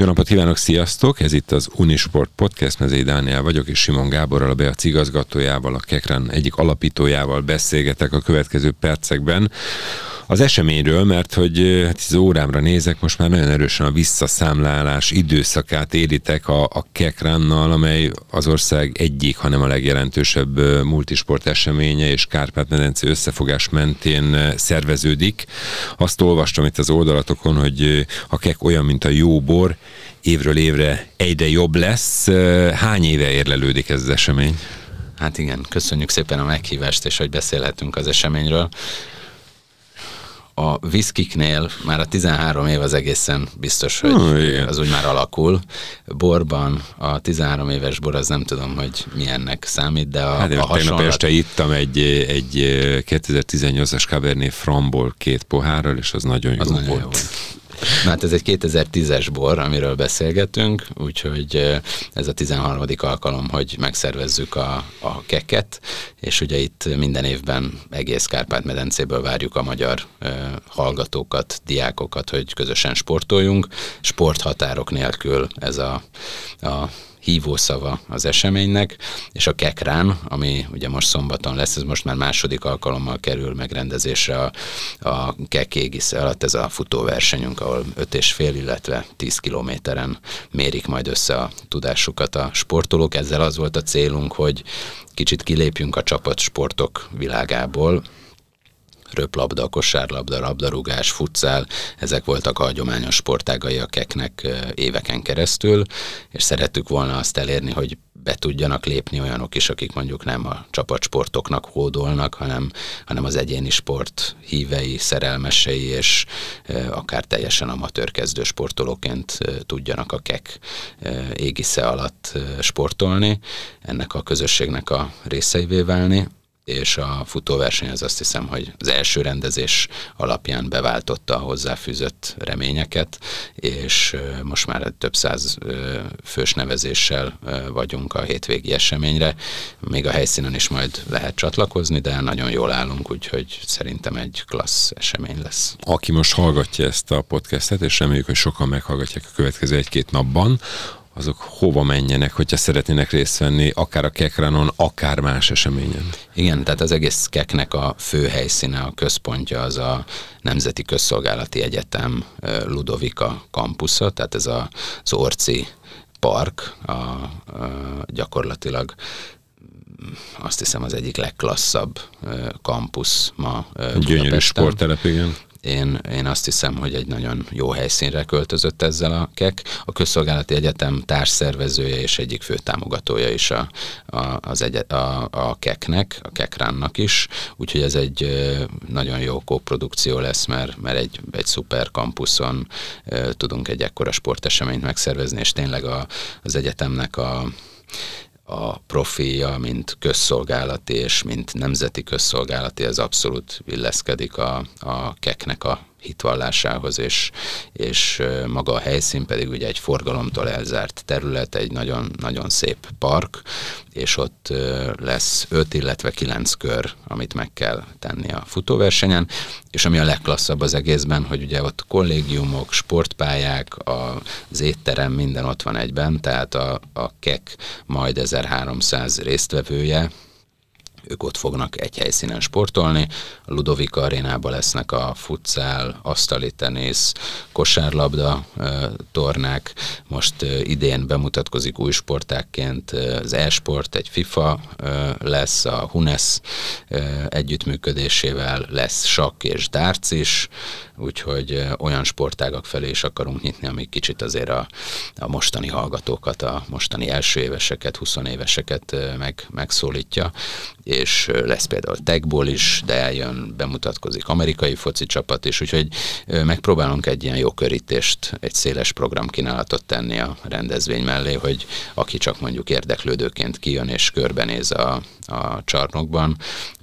Jó napot kívánok, sziasztok! Ez itt az Unisport Podcast, Mezei Dániel vagyok, és Simon Gáborral, a Beac igazgatójával, a Kekren egyik alapítójával beszélgetek a következő percekben az eseményről, mert hogy hát az órámra nézek, most már nagyon erősen a visszaszámlálás időszakát élitek a, a Kekrannal, amely az ország egyik, hanem a legjelentősebb multisport eseménye és Kárpát-medence összefogás mentén szerveződik. Azt olvastam itt az oldalatokon, hogy a kek olyan, mint a jó bor, évről évre egyre jobb lesz. Hány éve érlelődik ez az esemény? Hát igen, köszönjük szépen a meghívást, és hogy beszélhetünk az eseményről a viszkiknél már a 13 év az egészen biztos, hogy oh, az úgy már alakul. Borban a 13 éves bor az nem tudom, hogy milyennek számít, de a, hát a hasonlat... este ittam egy, egy 2018-as Cabernet Framból két pohárral, és az nagyon jó az volt. Nagyon jó volt. Na hát ez egy 2010-es bor, amiről beszélgetünk, úgyhogy ez a 13. alkalom, hogy megszervezzük a, a keket, és ugye itt minden évben egész Kárpát-medencéből várjuk a magyar hallgatókat, diákokat, hogy közösen sportoljunk. Sporthatárok nélkül ez a, a hívószava az eseménynek, és a Kekrán, ami ugye most szombaton lesz, ez most már második alkalommal kerül megrendezésre a, a Kek alatt, ez a futóversenyünk, ahol 5,5, illetve 10 kilométeren mérik majd össze a tudásukat a sportolók. Ezzel az volt a célunk, hogy kicsit kilépjünk a csapatsportok világából, röplabda, kosárlabda, labdarúgás, futszál, ezek voltak a hagyományos sportágai a keknek éveken keresztül, és szerettük volna azt elérni, hogy be tudjanak lépni olyanok is, akik mondjuk nem a csapatsportoknak hódolnak, hanem, hanem az egyéni sport hívei, szerelmesei, és e, akár teljesen amatőr kezdő sportolóként e, tudjanak a kek e, égisze alatt e, sportolni, ennek a közösségnek a részeivé válni és a futóverseny az azt hiszem, hogy az első rendezés alapján beváltotta a hozzáfűzött reményeket, és most már több száz fős nevezéssel vagyunk a hétvégi eseményre. Még a helyszínen is majd lehet csatlakozni, de nagyon jól állunk, úgyhogy szerintem egy klassz esemény lesz. Aki most hallgatja ezt a podcastet, és reméljük, hogy sokan meghallgatják a következő egy-két napban, azok hova menjenek, hogyha szeretnének részt venni, akár a Kekranon, akár más eseményen? Igen, tehát az egész Keknek a fő helyszíne, a központja az a Nemzeti Közszolgálati Egyetem Ludovika kampusza, tehát ez a, az Orci Park, a, a, gyakorlatilag azt hiszem az egyik legklasszabb kampusz ma Gyönyörű sporttelep, igen én, én azt hiszem, hogy egy nagyon jó helyszínre költözött ezzel a KEK. A Közszolgálati Egyetem társszervezője és egyik fő támogatója is a, a, az egyet, a, a KEK-nek, a KEKRÁN-nak is, úgyhogy ez egy nagyon jó kóprodukció lesz, mert, mert egy, egy szuper kampuszon tudunk egy ekkora sporteseményt megszervezni, és tényleg a, az egyetemnek a a profilja, mint közszolgálati és mint nemzeti közszolgálati, ez abszolút illeszkedik a, a keknek a hitvallásához, és, és maga a helyszín pedig ugye egy forgalomtól elzárt terület, egy nagyon, nagyon szép park, és ott lesz 5, illetve 9 kör, amit meg kell tenni a futóversenyen, és ami a legklasszabb az egészben, hogy ugye ott kollégiumok, sportpályák, az étterem, minden ott van egyben, tehát a, a KEK majd 1300 résztvevője, ők ott fognak egy helyszínen sportolni. A Ludovika arénában lesznek a futszál, asztali tenisz, kosárlabda tornák. Most idén bemutatkozik új sportákként az e-sport, egy FIFA lesz, a Hunes együttműködésével lesz sakk és dárc is, úgyhogy olyan sportágak felé is akarunk nyitni, ami kicsit azért a, a mostani hallgatókat, a mostani első éveseket, 20 éveseket meg, megszólítja, és lesz például Techból is, de eljön, bemutatkozik amerikai foci csapat is, úgyhogy megpróbálunk egy ilyen jó körítést, egy széles programkínálatot tenni a rendezvény mellé, hogy aki csak mondjuk érdeklődőként kijön és körbenéz a, a csarnokban,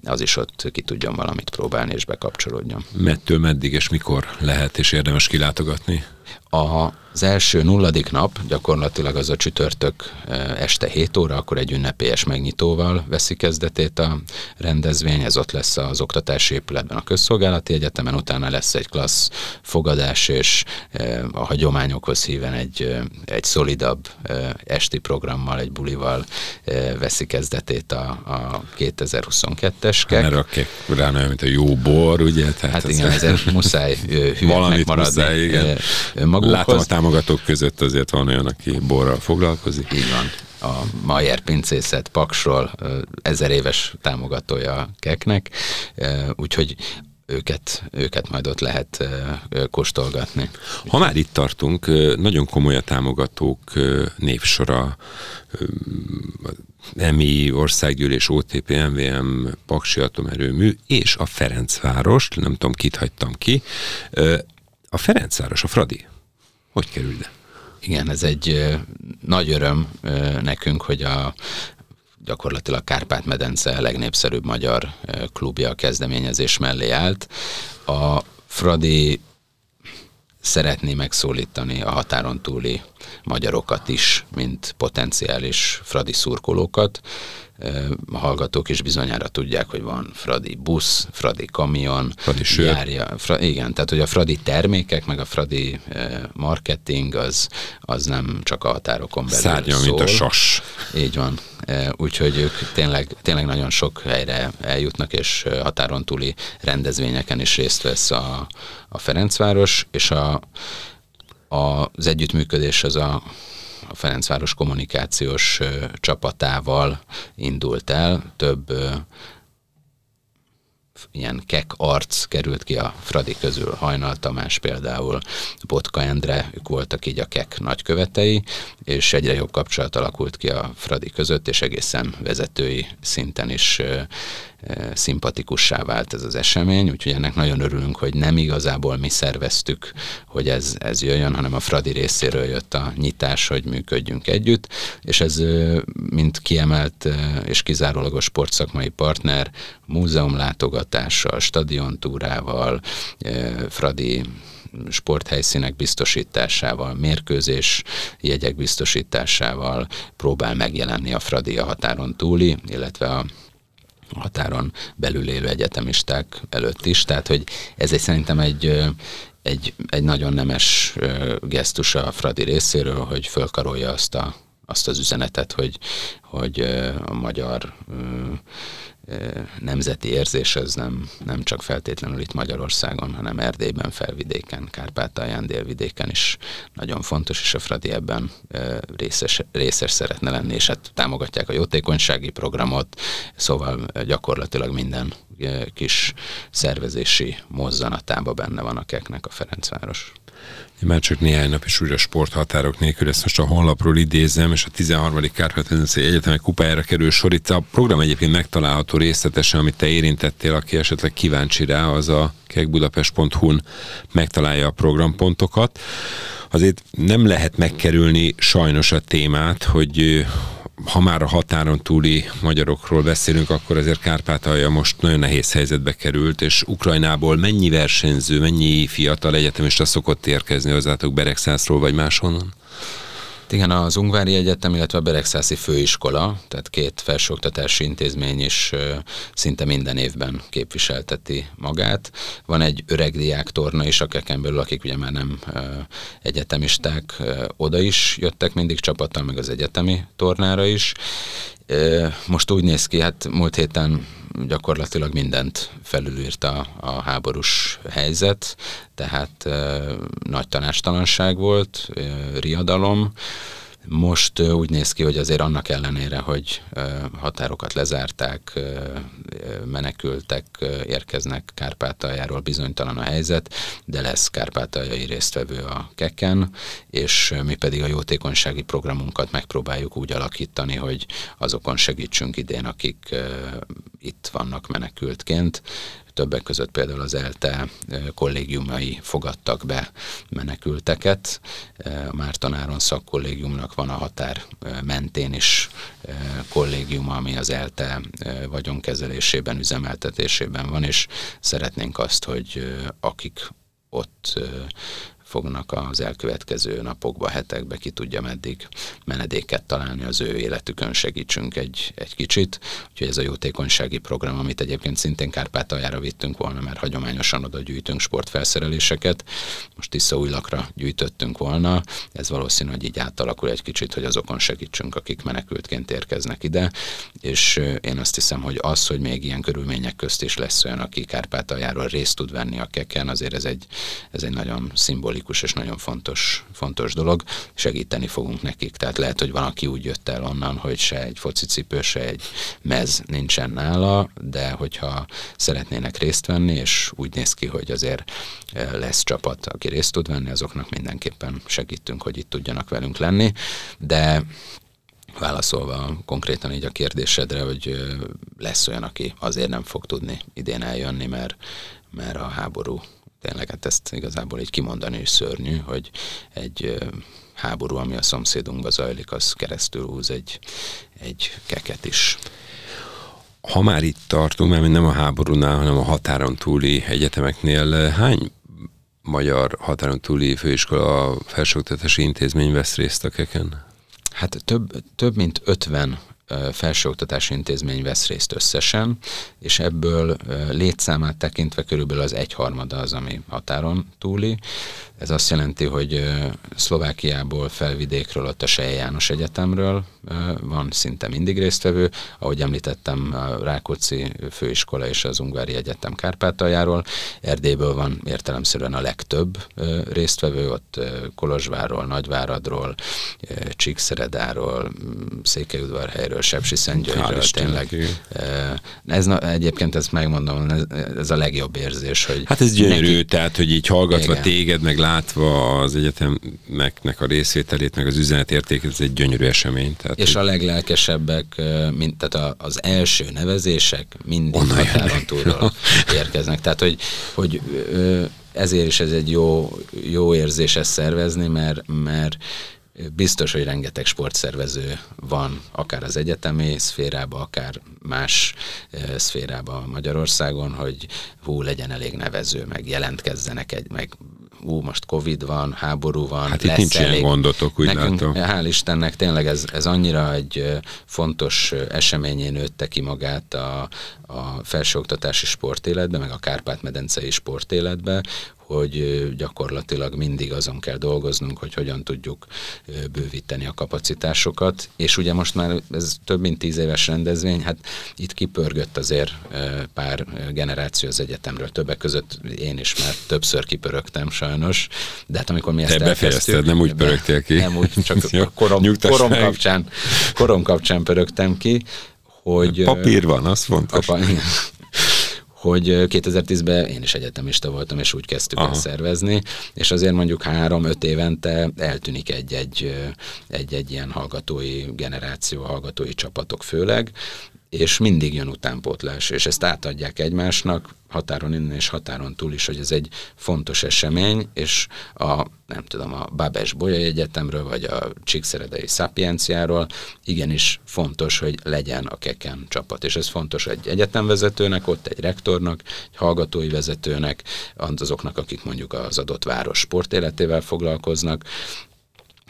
az is ott ki tudjon valamit próbálni és bekapcsolódjon. Mettől meddig és mikor lehet és érdemes kilátogatni? A Az első nulladik nap gyakorlatilag az a csütörtök este 7 óra, akkor egy ünnepélyes megnyitóval veszi kezdetét a rendezvény, ez ott lesz az oktatási épületben a közszolgálati egyetemen, utána lesz egy klassz fogadás, és a hagyományokhoz híven egy, egy szolidabb esti programmal, egy bulival veszi kezdetét a, a 2022-es kek. Mert a kek rá mint a jó bor, ugye? Tehát hát igen, ezért muszáj hülyeknek maradni muszáj, igen. Magukhoz. Látom a támogatók között azért van olyan, aki borral foglalkozik. Így van a Mayer pincészet Paksról ezer éves támogatója a keknek, úgyhogy őket, őket majd ott lehet kóstolgatni. Ha már itt tartunk, nagyon komoly a támogatók névsora, EMI, Országgyűlés, OTP, MVM, Paksi Atomerőmű és a Ferencváros, nem tudom, kit hagytam ki. A Ferencváros, a Fradi, hogy kerül ide? Igen, ez egy nagy öröm nekünk, hogy a gyakorlatilag Kárpát-medence legnépszerűbb magyar klubja a kezdeményezés mellé állt. A Fradi szeretné megszólítani a határon túli magyarokat is, mint potenciális Fradi szurkolókat a hallgatók is bizonyára tudják, hogy van Fradi busz, Fradi kamion, Fradi sör. Járja, fra, igen, tehát hogy a Fradi termékek, meg a Fradi marketing az, az nem csak a határokon belül Szárnya, szól. mint a sas. Így van. Úgyhogy ők tényleg, tényleg nagyon sok helyre eljutnak, és határon túli rendezvényeken is részt vesz a, a Ferencváros, és a, a, az együttműködés az a a Ferencváros kommunikációs csapatával indult el. Több ilyen kek arc került ki a Fradi közül, Hajnal Tamás például, Botka Endre, ők voltak így a kek nagykövetei, és egyre jobb kapcsolat alakult ki a Fradi között, és egészen vezetői szinten is szimpatikussá vált ez az esemény, úgyhogy ennek nagyon örülünk, hogy nem igazából mi szerveztük, hogy ez, ez jöjjön, hanem a Fradi részéről jött a nyitás, hogy működjünk együtt, és ez mint kiemelt és kizárólagos sportszakmai partner múzeumlátogatással, stadiontúrával, Fradi sporthelyszínek biztosításával, mérkőzés jegyek biztosításával próbál megjelenni a Fradi a határon túli, illetve a határon belül élő egyetemisták előtt is. Tehát, hogy ez egy szerintem egy, egy, egy nagyon nemes gesztus a Fradi részéről, hogy fölkarolja azt, a, azt az üzenetet, hogy, hogy a magyar nemzeti érzés az nem, nem csak feltétlenül itt Magyarországon, hanem Erdélyben, Felvidéken, Kárpátalján, Délvidéken is nagyon fontos, és a Fradi ebben részes, részes szeretne lenni, és hát támogatják a jótékonysági programot, szóval gyakorlatilag minden kis szervezési mozzanatában benne van a keknek a Ferencváros. Már csak néhány nap is újra sporthatárok nélkül, ezt most a honlapról idézem, és a 13. Kárpát-medencei Egyetemek kupájára kerül sor. Itt a program egyébként megtalálható részletesen, amit te érintettél, aki esetleg kíváncsi rá, az a kekbudapest.hu-n megtalálja a programpontokat. Azért nem lehet megkerülni sajnos a témát, hogy ha már a határon túli magyarokról beszélünk, akkor azért Kárpátalja most nagyon nehéz helyzetbe került, és Ukrajnából mennyi versenyző, mennyi fiatal egyetemista szokott érkezni hozzátok Beregszászról vagy máshonnan? Igen, az Ungvári Egyetem, illetve a Beregszászi Főiskola, tehát két felsőoktatási intézmény is szinte minden évben képviselteti magát. Van egy öreg diák torna is a keken akik ugye már nem egyetemisták, oda is jöttek mindig csapattal, meg az egyetemi tornára is. Most úgy néz ki, hát múlt héten gyakorlatilag mindent felülírta a háborús helyzet, tehát nagy tanástalanság volt, riadalom, most úgy néz ki, hogy azért annak ellenére, hogy határokat lezárták, menekültek érkeznek Kárpátaljáról, bizonytalan a helyzet, de lesz kárpátaljai résztvevő a keken, és mi pedig a jótékonysági programunkat megpróbáljuk úgy alakítani, hogy azokon segítsünk idén, akik itt vannak menekültként többek között például az ELTE kollégiumai fogadtak be menekülteket. A Márton Áron szakkollégiumnak van a határ mentén is kollégiuma, ami az ELTE vagyonkezelésében, üzemeltetésében van, és szeretnénk azt, hogy akik ott fognak az elkövetkező napokba, hetekbe, ki tudja meddig menedéket találni az ő életükön, segítsünk egy, egy kicsit. Úgyhogy ez a jótékonysági program, amit egyébként szintén Kárpátaljára vittünk volna, mert hagyományosan oda gyűjtünk sportfelszereléseket, most Tiszaújlakra gyűjtöttünk volna, ez valószínű, hogy így átalakul egy kicsit, hogy azokon segítsünk, akik menekültként érkeznek ide, és én azt hiszem, hogy az, hogy még ilyen körülmények közt is lesz olyan, aki Kárpátaljáról részt tud venni a keken, azért ez egy, ez egy nagyon szimbolikus és nagyon fontos, fontos dolog. Segíteni fogunk nekik. Tehát lehet, hogy van, aki úgy jött el onnan, hogy se egy focicipő, se egy mez nincsen nála, de hogyha szeretnének részt venni, és úgy néz ki, hogy azért e, lesz csapat, aki részt tud venni, azoknak mindenképpen segítünk, hogy itt tudjanak velünk lenni. De válaszolva konkrétan így a kérdésedre, hogy e, lesz olyan, aki azért nem fog tudni idén eljönni, mert, mert a háború tényleg hát ezt igazából így kimondani is szörnyű, hogy egy háború, ami a szomszédunkba zajlik, az keresztül húz egy, egy keket is. Ha már itt tartunk, mert nem a háborúnál, hanem a határon túli egyetemeknél, hány magyar határon túli főiskola felsőoktatási intézmény vesz részt a keken? Hát több, több mint 50 felsőoktatási intézmény vesz részt összesen, és ebből létszámát tekintve körülbelül az egyharmada az, ami határon túli. Ez azt jelenti, hogy Szlovákiából, felvidékről, ott a Sej János Egyetemről van szinte mindig résztvevő, ahogy említettem, a Rákóczi Főiskola és az Ungvári Egyetem Kárpátaljáról, Erdélyből van értelemszerűen a legtöbb résztvevő, ott Kolozsvárról, Nagyváradról, Csíkszeredáról, Székelyudvarhelyről, Sepsiszentgyörgyről, tényleg. Ez egyébként ezt megmondom, ez, ez a legjobb érzés, hogy... Hát ez gyönyörű, neki... tehát, hogy így hallgatva Igen. téged, meg látva az egyetemnek a részvételét, meg az üzenetértéket, ez egy gyönyörű esemény. Tehát, és hogy... a leglelkesebbek, mint, tehát az első nevezések mindig határon túlról érkeznek. Tehát, hogy, hogy ezért is ez egy jó, jó érzés ezt szervezni, mert, mert Biztos, hogy rengeteg sportszervező van, akár az egyetemi szférában, akár más szférában Magyarországon, hogy hú, legyen elég nevező, meg jelentkezzenek egy, meg ú, most Covid van, háború van, Hát itt nincs elég. ilyen gondotok, úgy Nekünk, látom. Hál' Istennek tényleg ez, ez annyira egy fontos eseményén nőtte ki magát a, a felsőoktatási sportéletbe, meg a Kárpát-medencei sportéletbe, hogy gyakorlatilag mindig azon kell dolgoznunk, hogy hogyan tudjuk bővíteni a kapacitásokat, és ugye most már ez több mint tíz éves rendezvény, hát itt kipörgött azért pár generáció az egyetemről, többek között én is már többször kipörögtem sajnos, de hát amikor mi ezt Te elkezdtük... nem úgy pörögtél ki. Nem úgy, csak a korom, korom, kapcsán, korom kapcsán pörögtem ki, hogy... Papír van, az fontos. Apa, hogy 2010-ben én is egyetemista voltam, és úgy kezdtük Aha. ezt szervezni, és azért mondjuk három-öt évente eltűnik egy-egy, egy-egy ilyen hallgatói generáció, hallgatói csapatok főleg, és mindig jön utánpótlás, és ezt átadják egymásnak, határon innen és határon túl is, hogy ez egy fontos esemény, és a, nem tudom, a Babes Bolyai Egyetemről, vagy a Csíkszeredei Szapienciáról igenis fontos, hogy legyen a keken csapat, és ez fontos egy egyetemvezetőnek, ott egy rektornak, egy hallgatói vezetőnek, azoknak, akik mondjuk az adott város sportéletével foglalkoznak,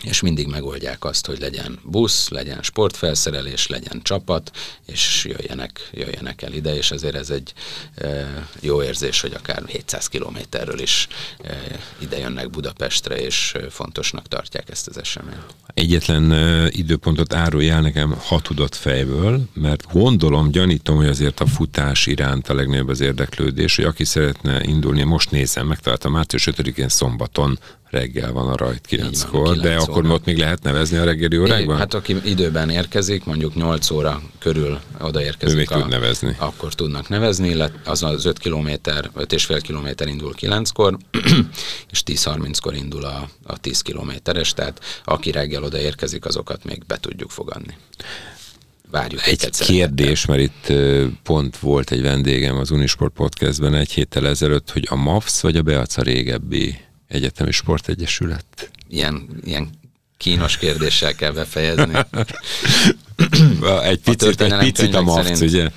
és mindig megoldják azt, hogy legyen busz, legyen sportfelszerelés, legyen csapat, és jöjjenek, jöjjenek el ide, és ezért ez egy e, jó érzés, hogy akár 700 kilométerről is e, ide jönnek Budapestre, és fontosnak tartják ezt az eseményt. Egyetlen e, időpontot árulj el nekem, ha fejből, mert gondolom, gyanítom, hogy azért a futás iránt a legnagyobb az érdeklődés, hogy aki szeretne indulni, most nézem, megtaláltam március 5-én szombaton reggel van a rajt 9-kor, de akkor ott még lehet nevezni a reggeli órákban? Hát aki időben érkezik, mondjuk 8 óra körül odaérkezik. Ő még a, tud nevezni. Akkor tudnak nevezni, illetve az az 5 kilométer, 5,5 kilométer indul 9-kor, és 10-30-kor indul a, a 10 kilométeres, tehát aki reggel odaérkezik, azokat még be tudjuk fogadni várjuk Egy kérdés, mert itt pont volt egy vendégem az Unisport Podcastben egy héttel ezelőtt, hogy a MAFS vagy a Beaca régebbi Egyetemi Sportegyesület. Ilyen, ilyen kínos kérdéssel kell befejezni. egy picit, egy picit a MAFC, ugye?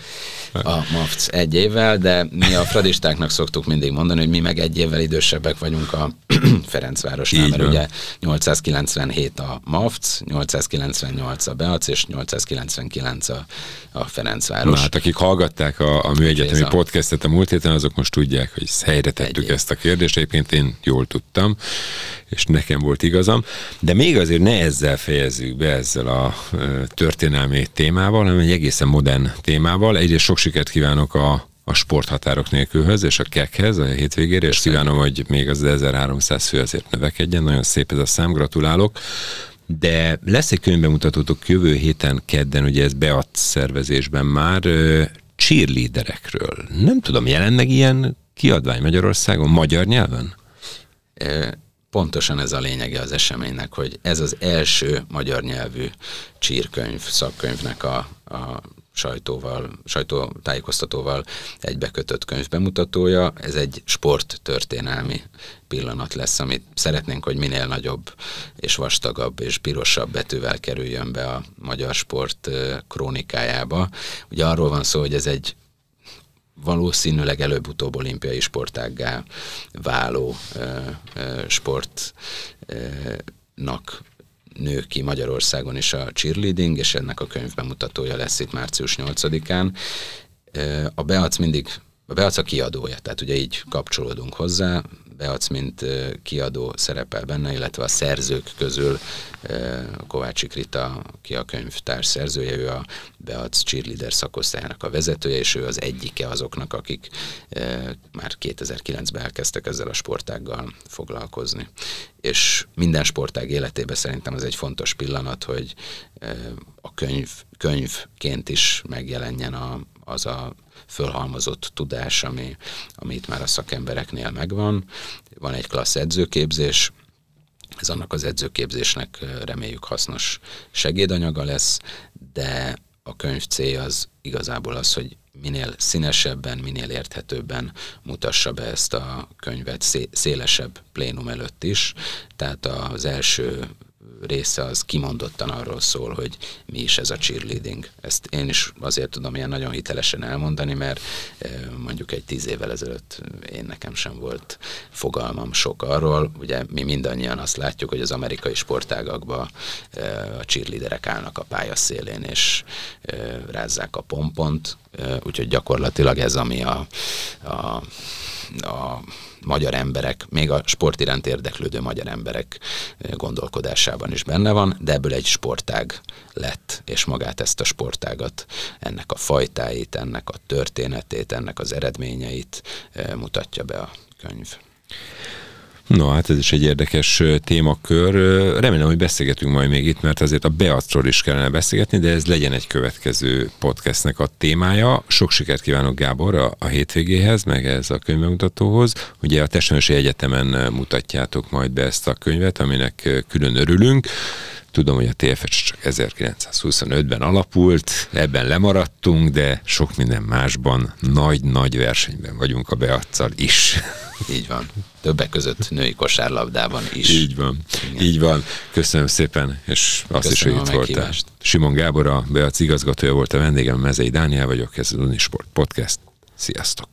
A MAFC egy évvel, de mi a fradistáknak szoktuk mindig mondani, hogy mi meg egy évvel idősebbek vagyunk a Ferencvárosnál, mert ugye 897 a MAFC, 898 a Beac és 899 a, a Ferencváros. Na hát akik hallgatták a, a műegyetemi podcastet a múlt héten, azok most tudják, hogy helyre tettük ezt a kérdést. Egyébként én jól tudtam, és nekem volt igazam. De még azért ne ezzel fejezzük be, ezzel a történelmi témával, hanem egy egészen modern témával. Egyrészt sok sikert kívánok a a sporthatárok nélkülhöz és a kekhez a hétvégére, és kívánom, hogy még az 1300 fő azért növekedjen. Nagyon szép ez a szám, gratulálok. De lesz egy könyvbemutatótok jövő héten kedden, ugye ez beadt szervezésben már cheerleaderekről. Nem tudom, jelen meg ilyen kiadvány Magyarországon magyar nyelven? Pontosan ez a lényege az eseménynek, hogy ez az első magyar nyelvű csírkönyv, szakkönyvnek a, a sajtóval, sajtótájékoztatóval egybekötött könyv bemutatója. Ez egy sporttörténelmi pillanat lesz, amit szeretnénk, hogy minél nagyobb és vastagabb és pirosabb betűvel kerüljön be a magyar sport krónikájába. Ugye arról van szó, hogy ez egy valószínűleg előbb-utóbb olimpiai sportággá váló ö, ö, sportnak nő ki Magyarországon is a cheerleading, és ennek a könyv bemutatója lesz itt március 8-án. A Beac mindig, a Beac a kiadója, tehát ugye így kapcsolódunk hozzá, Beac, mint kiadó szerepel benne, illetve a szerzők közül Kovácsi Krita, ki a könyvtárs szerzője, ő a Beac cheerleader szakosztályának a vezetője, és ő az egyike azoknak, akik már 2009-ben elkezdtek ezzel a sportággal foglalkozni. És minden sportág életében szerintem ez egy fontos pillanat, hogy a könyv, könyvként is megjelenjen a, az a fölhalmozott tudás, ami, ami itt már a szakembereknél megvan. Van egy klassz edzőképzés, ez annak az edzőképzésnek reméljük hasznos segédanyaga lesz, de a könyv célja az igazából az, hogy minél színesebben, minél érthetőbben mutassa be ezt a könyvet szélesebb plénum előtt is. Tehát az első része az kimondottan arról szól, hogy mi is ez a cheerleading. Ezt én is azért tudom ilyen nagyon hitelesen elmondani, mert eh, mondjuk egy tíz évvel ezelőtt én nekem sem volt fogalmam sok arról. Ugye mi mindannyian azt látjuk, hogy az amerikai sportágakban eh, a cheerleaderek állnak a pályaszélén és eh, rázzák a pompont, úgyhogy gyakorlatilag ez, ami a, a a magyar emberek, még a sport iránt érdeklődő magyar emberek gondolkodásában is benne van, de ebből egy sportág lett, és magát ezt a sportágat, ennek a fajtáit, ennek a történetét, ennek az eredményeit mutatja be a könyv. No, hát ez is egy érdekes témakör. Remélem, hogy beszélgetünk majd még itt, mert azért a Beatról is kellene beszélgetni, de ez legyen egy következő podcastnek a témája. Sok sikert kívánok Gábor a, a hétvégéhez, meg ez a könyvemutatóhoz. Ugye a Testvérsi Egyetemen mutatjátok majd be ezt a könyvet, aminek külön örülünk. Tudom, hogy a TFS csak 1925-ben alapult, ebben lemaradtunk, de sok minden másban nagy-nagy versenyben vagyunk a Beatszal is. Így van. Többek között női kosárlabdában is. Így van. Igen. Így van. Köszönöm szépen, és azt Köszönöm is, hogy itt voltál. Simon Gábor, a Beac igazgatója volt a vendégem, Mezei Dániel vagyok, ez az Unisport Podcast. Sziasztok!